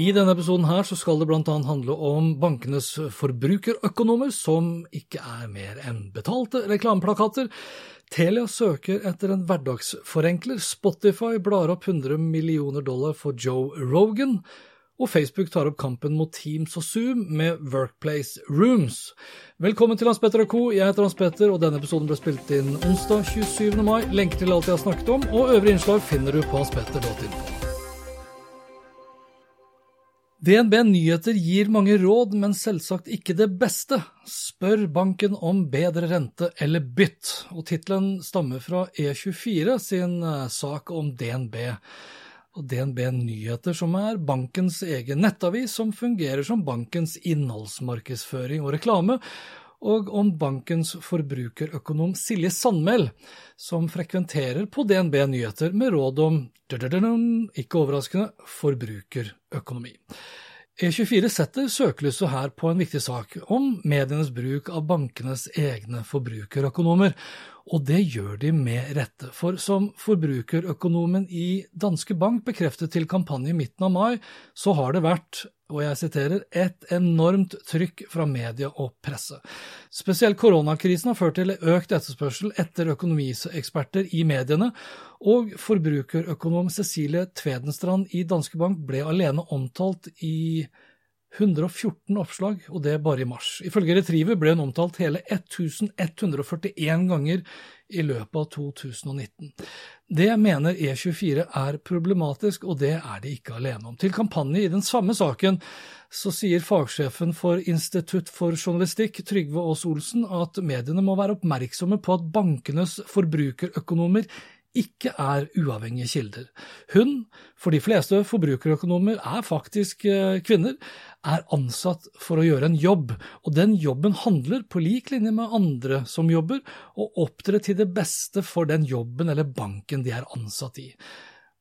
I denne episoden her så skal det bl.a. handle om bankenes forbrukerøkonomer, som ikke er mer enn betalte reklameplakater. Telia søker etter en hverdagsforenkler. Spotify blar opp 100 millioner dollar for Joe Rogan. Og Facebook tar opp kampen mot Teams og Zoom med Workplace Rooms. Velkommen til Hans Petter og co. Jeg heter Hans Petter, og denne episoden ble spilt inn onsdag 27. mai. Lenker til alt jeg har snakket om, og øvrige innslag finner du på hanspetter.info. DNB Nyheter gir mange råd, men selvsagt ikke det beste. Spør banken om bedre rente eller bytt, og tittelen stammer fra E24 sin eh, sak om DNB. Og DNB Nyheter, som er bankens egen nettavis, som fungerer som bankens innholdsmarkedsføring og reklame, og om bankens forbrukerøkonom Silje Sandmæl, som frekventerer på DNB Nyheter med råd om, ikke overraskende, forbrukerøkonomi. E24 setter søkelyset her på en viktig sak om medienes bruk av bankenes egne forbrukerøkonomer, og det gjør de med rette, for som forbrukerøkonomen i Danske Bank bekreftet til kampanje i midten av mai, så har det vært og jeg siterer, et enormt trykk fra media og presse. Spesielt koronakrisen har ført til økt etterspørsel etter økonomieksperter i mediene, og forbrukerøkonom Cecilie Tvedenstrand i Danske Bank ble alene omtalt i 114 oppslag, og det bare i mars. Ifølge Retriever ble hun omtalt hele 1141 ganger i løpet av 2019. Det mener E24 er problematisk, og det er de ikke alene om. Til kampanje i den samme saken så sier fagsjefen for Institutt for journalistikk, Trygve Aas Olsen, at mediene må være oppmerksomme på at bankenes forbrukerøkonomer ikke er uavhengige kilder. Hun, for de fleste forbrukerøkonomer er faktisk eh, kvinner, er ansatt for å gjøre en jobb, og den jobben handler, på lik linje med andre som jobber, å opptre til det beste for den jobben eller banken de er ansatt i.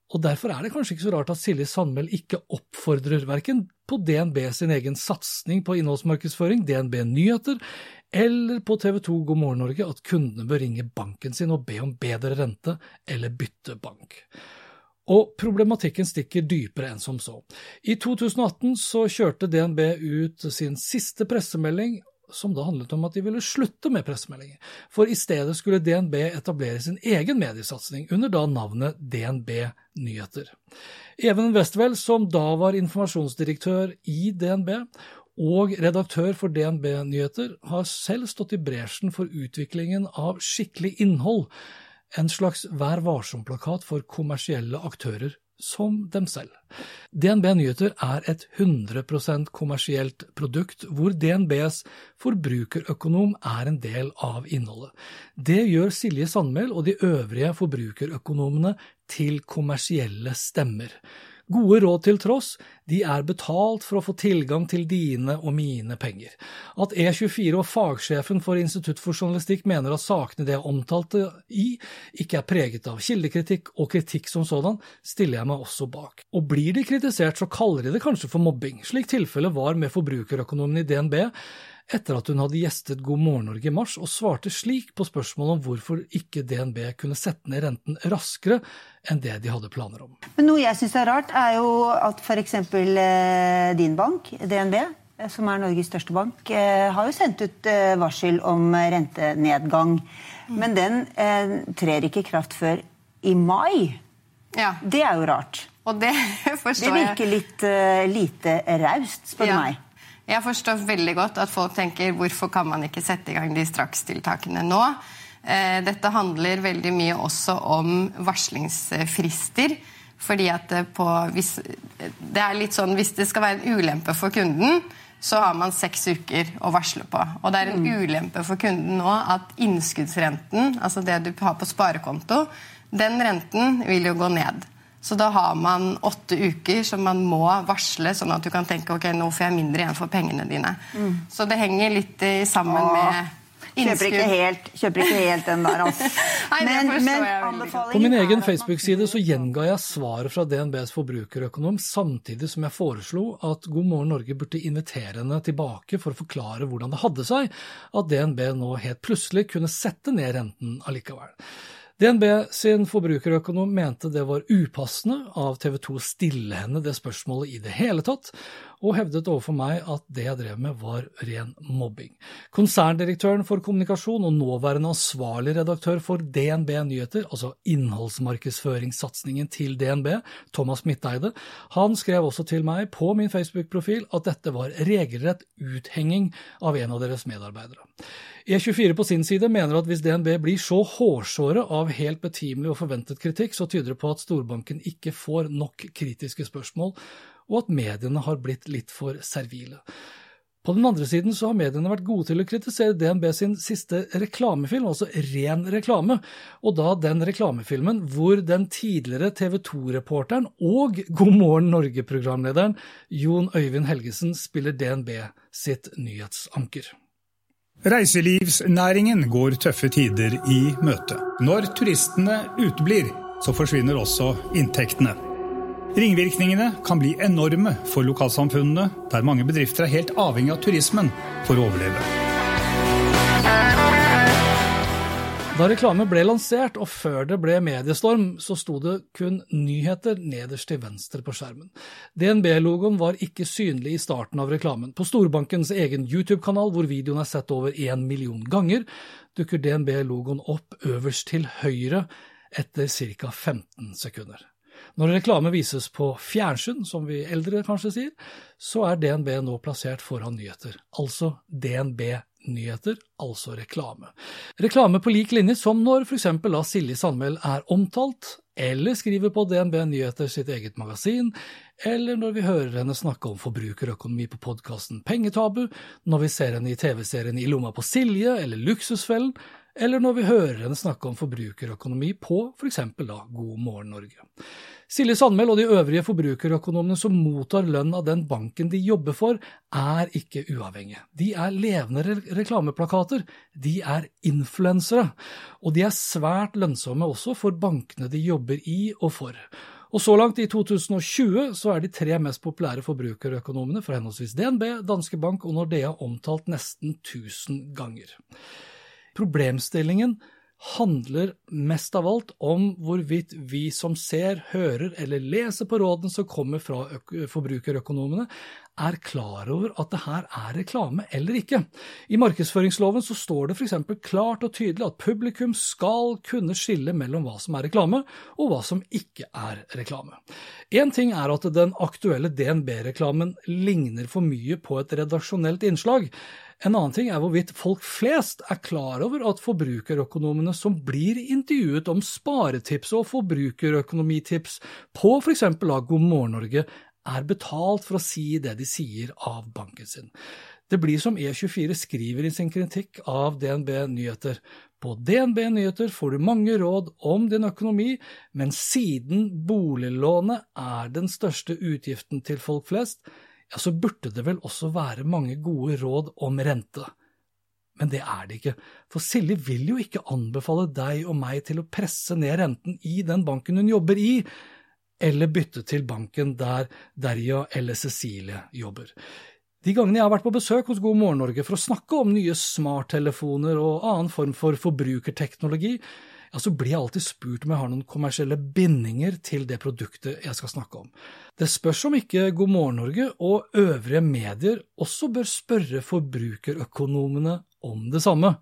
Og Derfor er det kanskje ikke så rart at Silje Sandmæl ikke oppfordrer verken på DNB sin egen satsing på innholdsmarkedsføring, DNB Nyheter, eller på TV 2 God morgen Norge at kundene bør ringe banken sin og be om bedre rente eller bytte bank. Og problematikken stikker dypere enn som så. I 2018 så kjørte DNB ut sin siste pressemelding som da handlet om at de ville slutte med pressemeldinger, for i stedet skulle DNB etablere sin egen mediesatsing under da navnet DNB Nyheter. Even Westwell, som da var informasjonsdirektør i DNB, og redaktør for DNB Nyheter, har selv stått i bresjen for utviklingen av skikkelig innhold, en slags Vær varsom-plakat for kommersielle aktører som dem selv. DNB Nyheter er et 100% kommersielt produkt, hvor DNBs forbrukerøkonom er en del av innholdet. Det gjør Silje Sandmæl og de øvrige forbrukerøkonomene til kommersielle stemmer. Gode råd til tross, de er betalt for å få tilgang til dine og mine penger. At E24 og fagsjefen for Institutt for journalistikk mener at sakene de er omtalte i, ikke er preget av kildekritikk og kritikk som sådan, stiller jeg meg også bak. Og blir de kritisert, så kaller de det kanskje for mobbing, slik tilfellet var med forbrukerøkonomen i DNB, etter at hun hadde gjestet God morgen Norge i mars og svarte slik på spørsmålet om hvorfor ikke DNB kunne sette ned renten raskere enn det de hadde planer om. Men Noe jeg syns er rart, er jo at f.eks. Eh, din bank, DNB, eh, som er Norges største bank, eh, har jo sendt ut varsel om rentenedgang. Men den trer ikke i kraft før i mai. Ja. Det er jo rart. Og det forstår jeg. Det virker litt lite raust, spør du ja. meg. Jeg forstår veldig godt at folk tenker hvorfor kan man ikke sette i gang de strakstiltakene nå? Eh, dette handler veldig mye også om varslingsfrister. Fordi at på, hvis, det er litt sånn, hvis det skal være en ulempe for kunden, så har man seks uker å varsle på. Og det er en mm. ulempe for kunden nå at innskuddsrenten, altså det du har på sparekonto, den renten vil jo gå ned. Så da har man åtte uker som man må varsle, sånn at du kan tenke ok, nå får jeg mindre igjen for pengene dine. Mm. Så det henger litt sammen Åh. med Kjøper ikke helt, kjøper ikke helt den der, altså. Men, men På min egen Facebook-side så gjenga jeg svaret fra DNBs forbrukerøkonom, samtidig som jeg foreslo at God morgen Norge burde invitere henne tilbake for å forklare hvordan det hadde seg at DNB nå helt plutselig kunne sette ned renten allikevel. DNB sin forbrukerøkonom mente det var upassende av TV 2 å stille henne det spørsmålet i det hele tatt, og hevdet overfor meg at det jeg drev med var ren mobbing. Konserndirektøren for kommunikasjon og nåværende ansvarlig redaktør for DNB Nyheter, altså innholdsmarkedsføringssatsingen til DNB, Thomas Midteide, han skrev også til meg på min Facebook-profil at dette var regelrett uthenging av en av deres medarbeidere. E24 på sin side mener at hvis DNB blir så hårsåre av helt betimelig og forventet kritikk, så tyder det på at storbanken ikke får nok kritiske spørsmål og at mediene har blitt litt for servile. På den andre siden så har mediene vært gode til å kritisere DNB sin siste reklamefilm, altså ren reklame, og da den reklamefilmen hvor den tidligere TV 2-reporteren og God morgen Norge-programlederen Jon Øyvind Helgesen spiller DNB sitt nyhetsanker. Reiselivsnæringen går tøffe tider i møte. Når turistene uteblir, så forsvinner også inntektene. Ringvirkningene kan bli enorme for lokalsamfunnene, der mange bedrifter er helt avhengig av turismen for å overleve. Da reklame ble lansert, og før det ble mediestorm, så sto det kun nyheter nederst til venstre på skjermen. DNB-logoen var ikke synlig i starten av reklamen. På storbankens egen YouTube-kanal, hvor videoen er sett over én million ganger, dukker DNB-logoen opp øverst til høyre etter ca. 15 sekunder. Når reklame vises på fjernsyn, som vi eldre kanskje sier, så er DNB nå plassert foran nyheter, altså DNB nyheter, altså reklame. Reklame på lik linje som når f.eks. da Silje Sandmæl er omtalt, eller skriver på DNB Nyheter sitt eget magasin, eller når vi hører henne snakke om forbrukerøkonomi på podkasten Pengetabu, når vi ser henne i TV-serien I lomma på Silje eller Luksusfellen, eller når vi hører henne snakke om forbrukerøkonomi på f.eks. da God morgen Norge. Silje Sandmæl og de øvrige forbrukerøkonomene som mottar lønn av den banken de jobber for, er ikke uavhengige. De er levende re reklameplakater, de er influensere, og de er svært lønnsomme også for bankene de jobber i og for. Og så langt i 2020 så er de tre mest populære forbrukerøkonomene fra henholdsvis DNB, Danske Bank og Nordea omtalt nesten 1000 ganger. Problemstillingen handler mest av alt om hvorvidt vi som ser, hører eller leser på rådene som kommer fra forbrukerøkonomene, er klar over at det her er reklame eller ikke. I markedsføringsloven så står det f.eks. klart og tydelig at publikum skal kunne skille mellom hva som er reklame og hva som ikke er reklame. Én ting er at den aktuelle DNB-reklamen ligner for mye på et redaksjonelt innslag. En annen ting er hvorvidt folk flest er klar over at forbrukerøkonomene som blir intervjuet om sparetips og forbrukerøkonomitips på f.eks. av God morgen Norge, er betalt for å si det de sier av banken sin. Det blir som E24 skriver i sin kritikk av DNB Nyheter. På DNB Nyheter får du mange råd om din økonomi, men siden boliglånet er den største utgiften til folk flest, ja, så burde det vel også være mange gode råd om rente. Men det er det ikke, for Silje vil jo ikke anbefale deg og meg til å presse ned renten i den banken hun jobber i, eller bytte til banken der Derja eller Cecilie jobber. De gangene jeg har vært på besøk hos God morgen Norge for å snakke om nye smarttelefoner og annen form for forbrukerteknologi, ja, så blir jeg alltid spurt om jeg har noen kommersielle bindinger til det produktet jeg skal snakke om. Det spørs om ikke God morgen Norge og øvrige medier også bør spørre forbrukerøkonomene om det samme.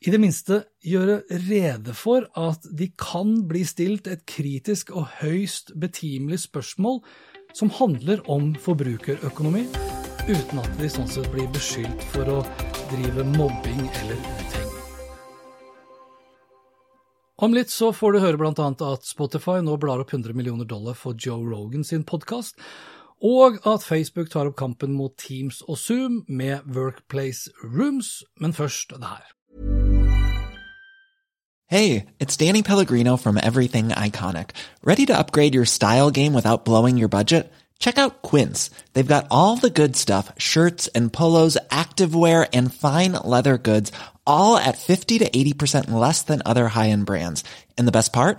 I det minste gjøre rede for at de kan bli stilt et kritisk og høyst betimelig spørsmål som handler om forbrukerøkonomi, uten at de sånn sett blir beskyldt for å drive mobbing eller uting. Om litt så får du høre annet at Spotify nå blar opp 100 millioner dollar for Joe Rogan sin podkast, og at Facebook tar opp kampen mot Teams og Zoom med Workplace Rooms, men først det. Hey, it's Danny Pellegrino from Everything Iconic. Ready to upgrade your style game without blowing your budget? Check out Quince. They've got all the good stuff, shirts and polos, activewear and fine leather goods, all at 50 to 80% less than other high-end brands. And the best part?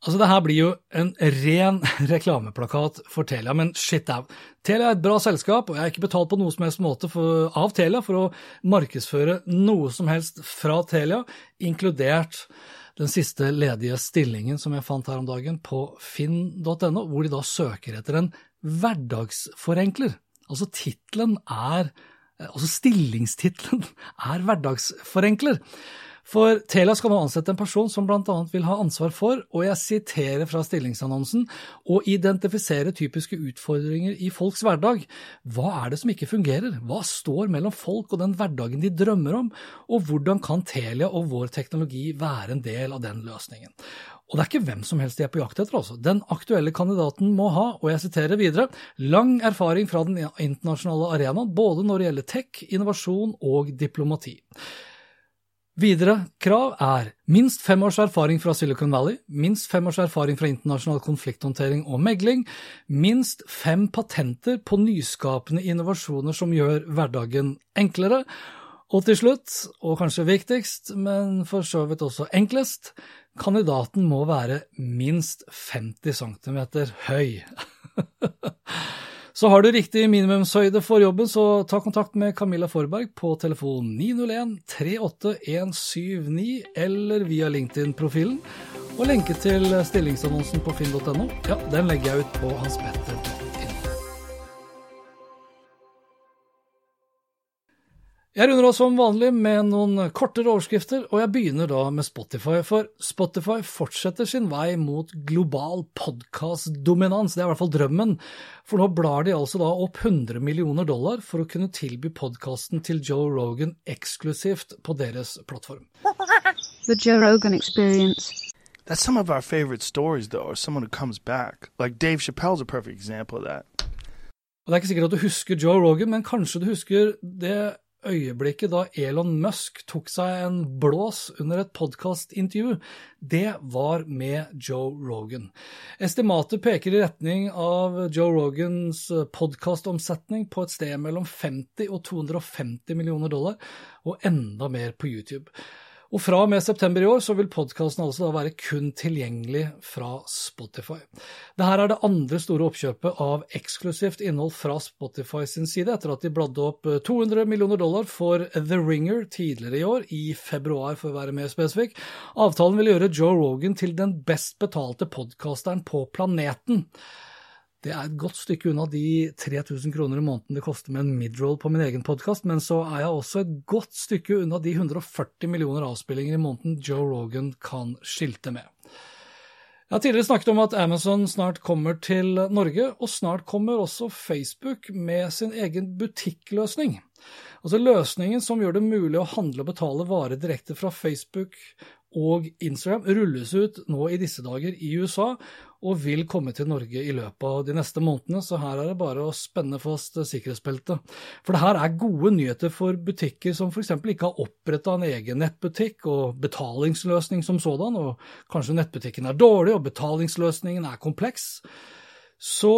Altså, det her blir jo en ren reklameplakat for Telia, men shit au. Telia er et bra selskap, og jeg er ikke betalt på noe som helst måte for, av Telia for å markedsføre noe som helst fra Telia, inkludert den siste ledige stillingen som jeg fant her om dagen på finn.no, hvor de da søker etter en hverdagsforenkler. Altså tittelen er Altså stillingstittelen er hverdagsforenkler. For Telia skal nå ansette en person som bl.a. vil ha ansvar for, og jeg siterer fra stillingsannonsen, å identifisere typiske utfordringer i folks hverdag. Hva er det som ikke fungerer? Hva står mellom folk og den hverdagen de drømmer om, og hvordan kan Telia og vår teknologi være en del av den løsningen? Og det er ikke hvem som helst de er på jakt etter, altså. Den aktuelle kandidaten må ha, og jeg siterer videre, lang erfaring fra den internasjonale arenaen, både når det gjelder tech, innovasjon og diplomati. Videre krav er minst fem års erfaring fra Silicon Valley, minst fem års erfaring fra internasjonal konflikthåndtering og megling, minst fem patenter på nyskapende innovasjoner som gjør hverdagen enklere, og til slutt, og kanskje viktigst, men for så vidt også enklest, kandidaten må være minst 50 cm høy. Så har du riktig minimumshøyde for jobben, så ta kontakt med Camilla Forberg på telefon 901 38179 eller via LinkedIn-profilen. Og lenke til stillingsannonsen på finn.no, ja, den legger jeg ut på Hans hanspetter.no. Jeg runder av som vanlig med noen kortere overskrifter, og jeg begynner da med Spotify. For Spotify fortsetter sin vei mot global podkastdominans, det er i hvert fall drømmen. For nå blar de altså da opp 100 millioner dollar for å kunne tilby podkasten til Joe Rogan eksklusivt på deres plattform. The Joe Rogan Experience. That's some of our favorite stories, though, or someone who comes back. Like Dave Chappelle's a perfect example of that. Og Det er ikke sikkert at du husker Joe Rogan, men kanskje du husker det øyeblikket da Elon Musk tok seg en blås under et podkastintervju, det var med Joe Rogan. Estimatet peker i retning av Joe Rogans podkastomsetning på et sted mellom 50 og 250 millioner dollar, og enda mer på YouTube. Og fra og med september i år så vil podkasten altså da være kun tilgjengelig fra Spotify. Dette er det andre store oppkjøpet av eksklusivt innhold fra Spotify sin side, etter at de bladde opp 200 millioner dollar for The Ringer tidligere i år, i februar for å være mer spesifikk. Avtalen vil gjøre Joe Rogan til den best betalte podkasteren på planeten. Det er et godt stykke unna de 3000 kroner i måneden det koster med en midroll på min egen podkast, men så er jeg også et godt stykke unna de 140 millioner avspillinger i måneden Joe Rogan kan skilte med. Jeg har tidligere snakket om at Amazon snart kommer til Norge, og snart kommer også Facebook med sin egen butikkløsning. Altså løsningen som gjør det mulig å handle og betale varer direkte fra Facebook og Instagram rulles ut nå i disse dager i USA, og vil komme til Norge i løpet av de neste månedene, så her er det bare å spenne fast sikkerhetsbeltet. For det her er gode nyheter for butikker som f.eks. ikke har oppretta en egen nettbutikk og betalingsløsning som sådan, og kanskje nettbutikken er dårlig og betalingsløsningen er kompleks. så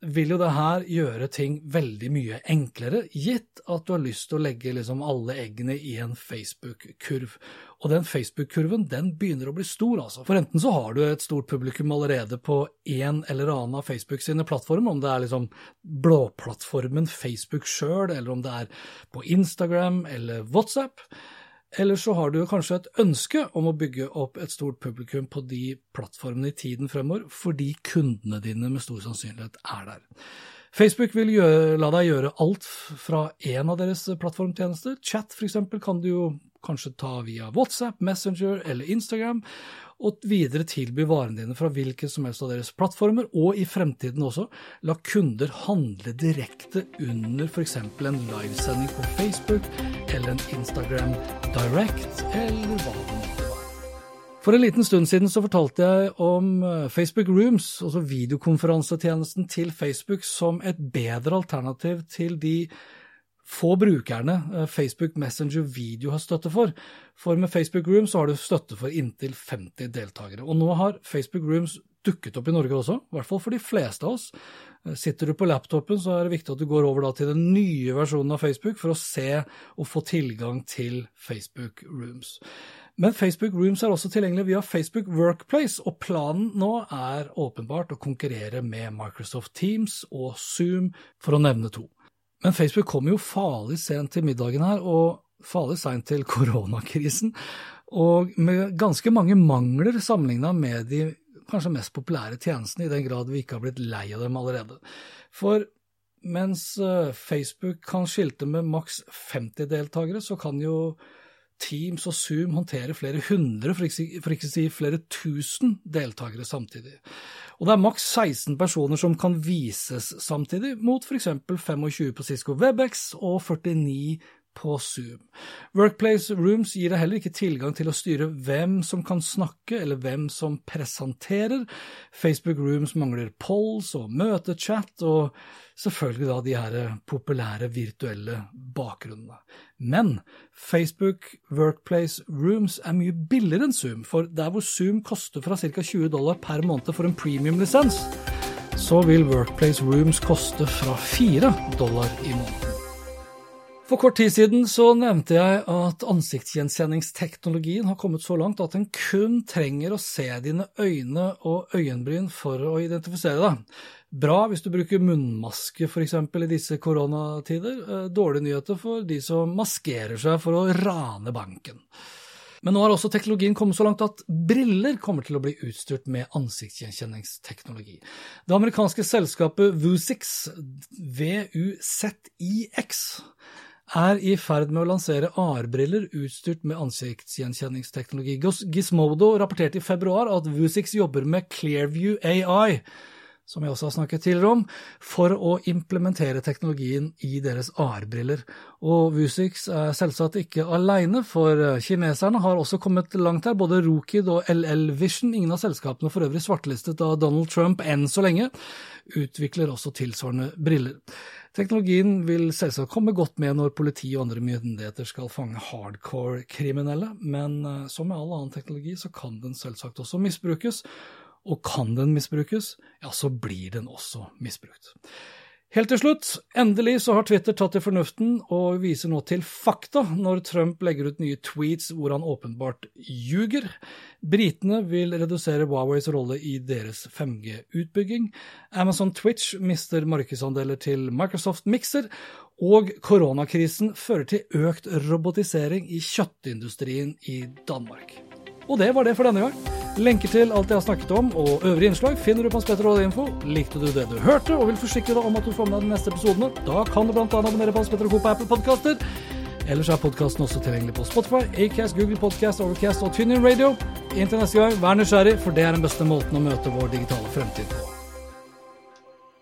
vil jo det her gjøre ting veldig mye enklere, gitt at du har lyst til å legge liksom alle eggene i en Facebook-kurv. Og den Facebook-kurven den begynner å bli stor, altså. For enten så har du et stort publikum allerede på en eller annen av Facebook sine plattformer, om det er liksom blåplattformen Facebook sjøl, eller om det er på Instagram eller WhatsApp. Eller så har du kanskje et ønske om å bygge opp et stort publikum på de plattformene i tiden fremover, fordi kundene dine med stor sannsynlighet er der. Facebook vil gjøre, la deg gjøre alt fra én av deres plattformtjenester. Chat f.eks. kan du jo kanskje ta via WhatsApp, Messenger eller Instagram, og videre tilby varene dine fra hvilken som helst av deres plattformer, og i fremtiden også la kunder handle direkte under f.eks. en livesending på Facebook eller en Instagram Direct, eller hva det måtte være. For en liten stund siden så fortalte jeg om eh, Facebook Rooms, altså videokonferansetjenesten til Facebook, som et bedre alternativ til de få brukerne eh, Facebook Messenger Video har støtte for. For med Facebook Rooms har du støtte for inntil 50 deltakere. Og nå har Facebook Rooms dukket opp i Norge også, i hvert fall for de fleste av oss. Eh, sitter du på laptopen, så er det viktig at du går over til den nye versjonen av Facebook for å se og få tilgang til Facebook Rooms. Men Facebook Rooms er også tilgjengelig via Facebook Workplace, og planen nå er åpenbart å konkurrere med Microsoft Teams og Zoom, for å nevne to. Men Facebook kom jo farlig sent til middagen her, og farlig seint til koronakrisen, og med ganske mange mangler sammenligna med de kanskje mest populære tjenestene, i den grad vi ikke har blitt lei av dem allerede. For mens eh, Facebook kan skilte med maks 50 deltakere, så kan jo Teams og Zoom håndterer flere hundre, for ikke, å si flere tusen deltakere samtidig. Og det er maks 16 personer som kan vises samtidig, mot f.eks. 25 på Cisco Webex og 49 på Zoom. Workplace Rooms gir deg heller ikke tilgang til å styre hvem som kan snakke, eller hvem som presenterer. Facebook Rooms mangler polls og møtechat, og selvfølgelig da de her populære virtuelle bakgrunnene. Men Facebook Workplace Rooms er mye billigere enn Zoom, for der hvor Zoom koster fra ca. 20 dollar per måned for en premium-lisens, så vil Workplace Rooms koste fra 4 dollar i måneden. For kort tid siden så nevnte jeg at ansiktsgjenkjenningsteknologien har kommet så langt at en kun trenger å se dine øyne og øyenbryn for å identifisere deg. Bra hvis du bruker munnmaske f.eks. i disse koronatider. Eh, dårlige nyheter for de som maskerer seg for å rane banken. Men nå har også teknologien kommet så langt at briller kommer til å bli utstyrt med ansiktsgjenkjenningsteknologi. Det amerikanske selskapet Vuzix, VUZIX, er i ferd med å lansere AR-briller utstyrt med ansiktsgjenkjenningsteknologi. Gizmodo rapporterte i februar at Vuzix jobber med Clearview AI, som jeg også har snakket tidligere om, for å implementere teknologien i deres AR-briller. Og Vuzix er selvsagt ikke alene, for kineserne har også kommet langt her. Både Rokid og LL Vision, ingen av selskapene for øvrig svartelistet av Donald Trump enn så lenge, utvikler også tilsvarende briller. Teknologien vil selvsagt komme godt med når politi og andre myndigheter skal fange hardcore kriminelle, men eh, som med all annen teknologi så kan den selvsagt også misbrukes, og kan den misbrukes, ja, så blir den også misbrukt. Helt til slutt, endelig så har Twitter tatt til fornuften og viser nå til fakta når Trump legger ut nye tweets hvor han åpenbart ljuger. Britene vil redusere Huaweis rolle i deres 5G-utbygging. Amazon Twitch mister markedsandeler til Microsoft Mixer. Og koronakrisen fører til økt robotisering i kjøttindustrien i Danmark. Og det var det for denne gang. Lenker til alt jeg har snakket om og øvrige innslag finner du på Info. Likte du det du hørte og vil forsikre deg om at du får med deg de neste episodene, da kan du bl.a. abonnere på Hans Co. på Apple Podkaster. Ellers er podkasten også tilgjengelig på Spotify, Acast, Google Podcast, Overcast og TuneIn Radio. Inntil neste gang, vær nysgjerrig, for det er den beste måten å møte vår digitale fremtid på.